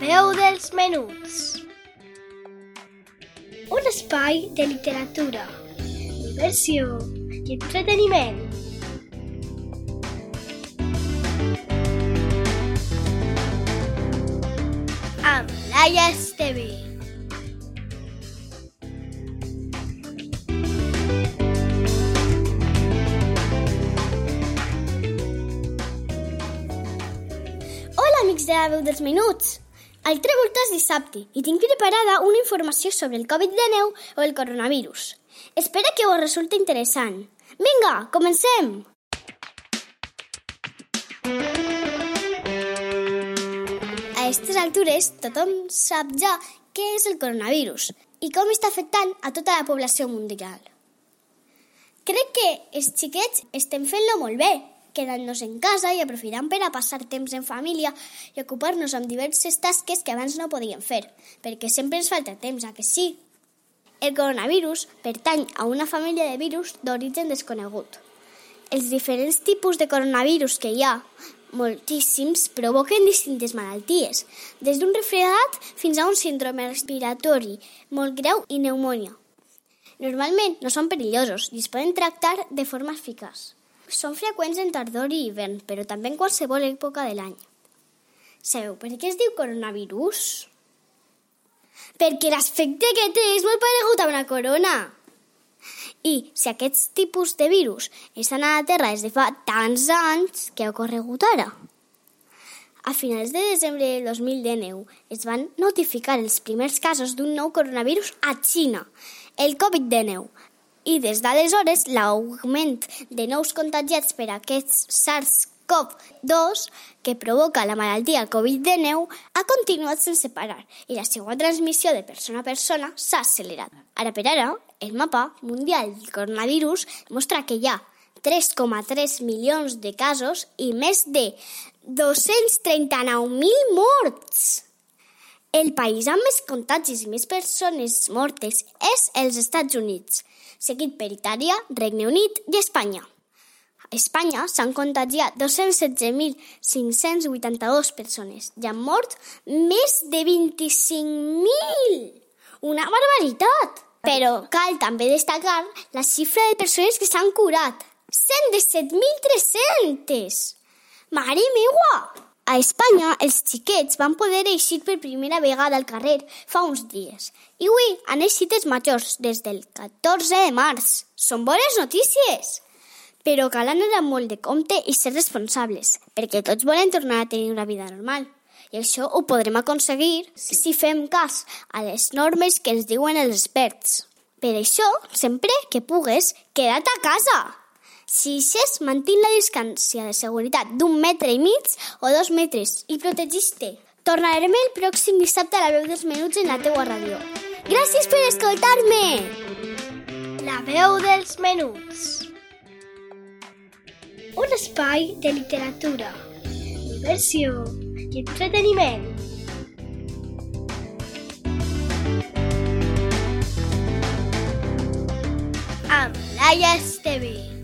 veu dels menuts. Un espai de literatura, diversió i entreteniment. Amb Laia Esteve. Hola, amics de la veu dels minuts! Altre volta és dissabte i tinc preparada una informació sobre el Covid-19 o el coronavirus. Espero que us resulti interessant. Vinga, comencem! A aquestes altures tothom sap ja què és el coronavirus i com està afectant a tota la població mundial. Crec que els xiquets estem fent-lo molt bé, quedant-nos en casa i aprofitant per a passar temps en família i ocupar-nos amb diverses tasques que abans no podíem fer, perquè sempre ens falta temps, a que sí? El coronavirus pertany a una família de virus d'origen desconegut. Els diferents tipus de coronavirus que hi ha, moltíssims, provoquen distintes malalties, des d'un refredat fins a un síndrome respiratori molt greu i pneumònia. Normalment no són perillosos i es poden tractar de forma eficaç. Són freqüents en tardor i hivern, però també en qualsevol època de l'any. Sabeu per què es diu coronavirus? Perquè l'aspecte que té és molt paregut a una corona. I si aquests tipus de virus estan a la Terra des de fa tants anys, què ha ocorregut ara? A finals de desembre del 2019 es van notificar els primers casos d'un nou coronavirus a Xina, el Covid-19, i des d'aleshores l'augment de nous contagiats per aquests SARS-CoV-2 que provoca la malaltia Covid-19 ha continuat sense parar i la seva transmissió de persona a persona s'ha accelerat. Ara per ara, el mapa mundial del coronavirus mostra que hi ha 3,3 milions de casos i més de 239.000 morts. El país amb més contagis i més persones mortes és els Estats Units, seguit per Itàlia, Regne Unit i Espanya. A Espanya s'han contagiat 216.582 persones i han mort més de 25.000! Una barbaritat! Però cal també destacar la xifra de persones que s'han curat. 117.300! Mare meua! A Espanya, els xiquets van poder eixir per primera vegada al carrer fa uns dies. I avui han eixit els majors des del 14 de març. Són bones notícies! Però cal anar molt de compte i ser responsables, perquè tots volen tornar a tenir una vida normal. I això ho podrem aconseguir sí. si fem cas a les normes que ens diuen els experts. Per això, sempre que pugues, queda't a casa! Si eixes, mantén la distància de seguretat d'un metre i mig o dos metres i protegis-te. Tornarem el pròxim dissabte a la veu dels menuts en la teua ràdio. Gràcies per escoltar-me! La veu dels menuts. Un espai de literatura, diversió i entreteniment. Amb Laia Esteve.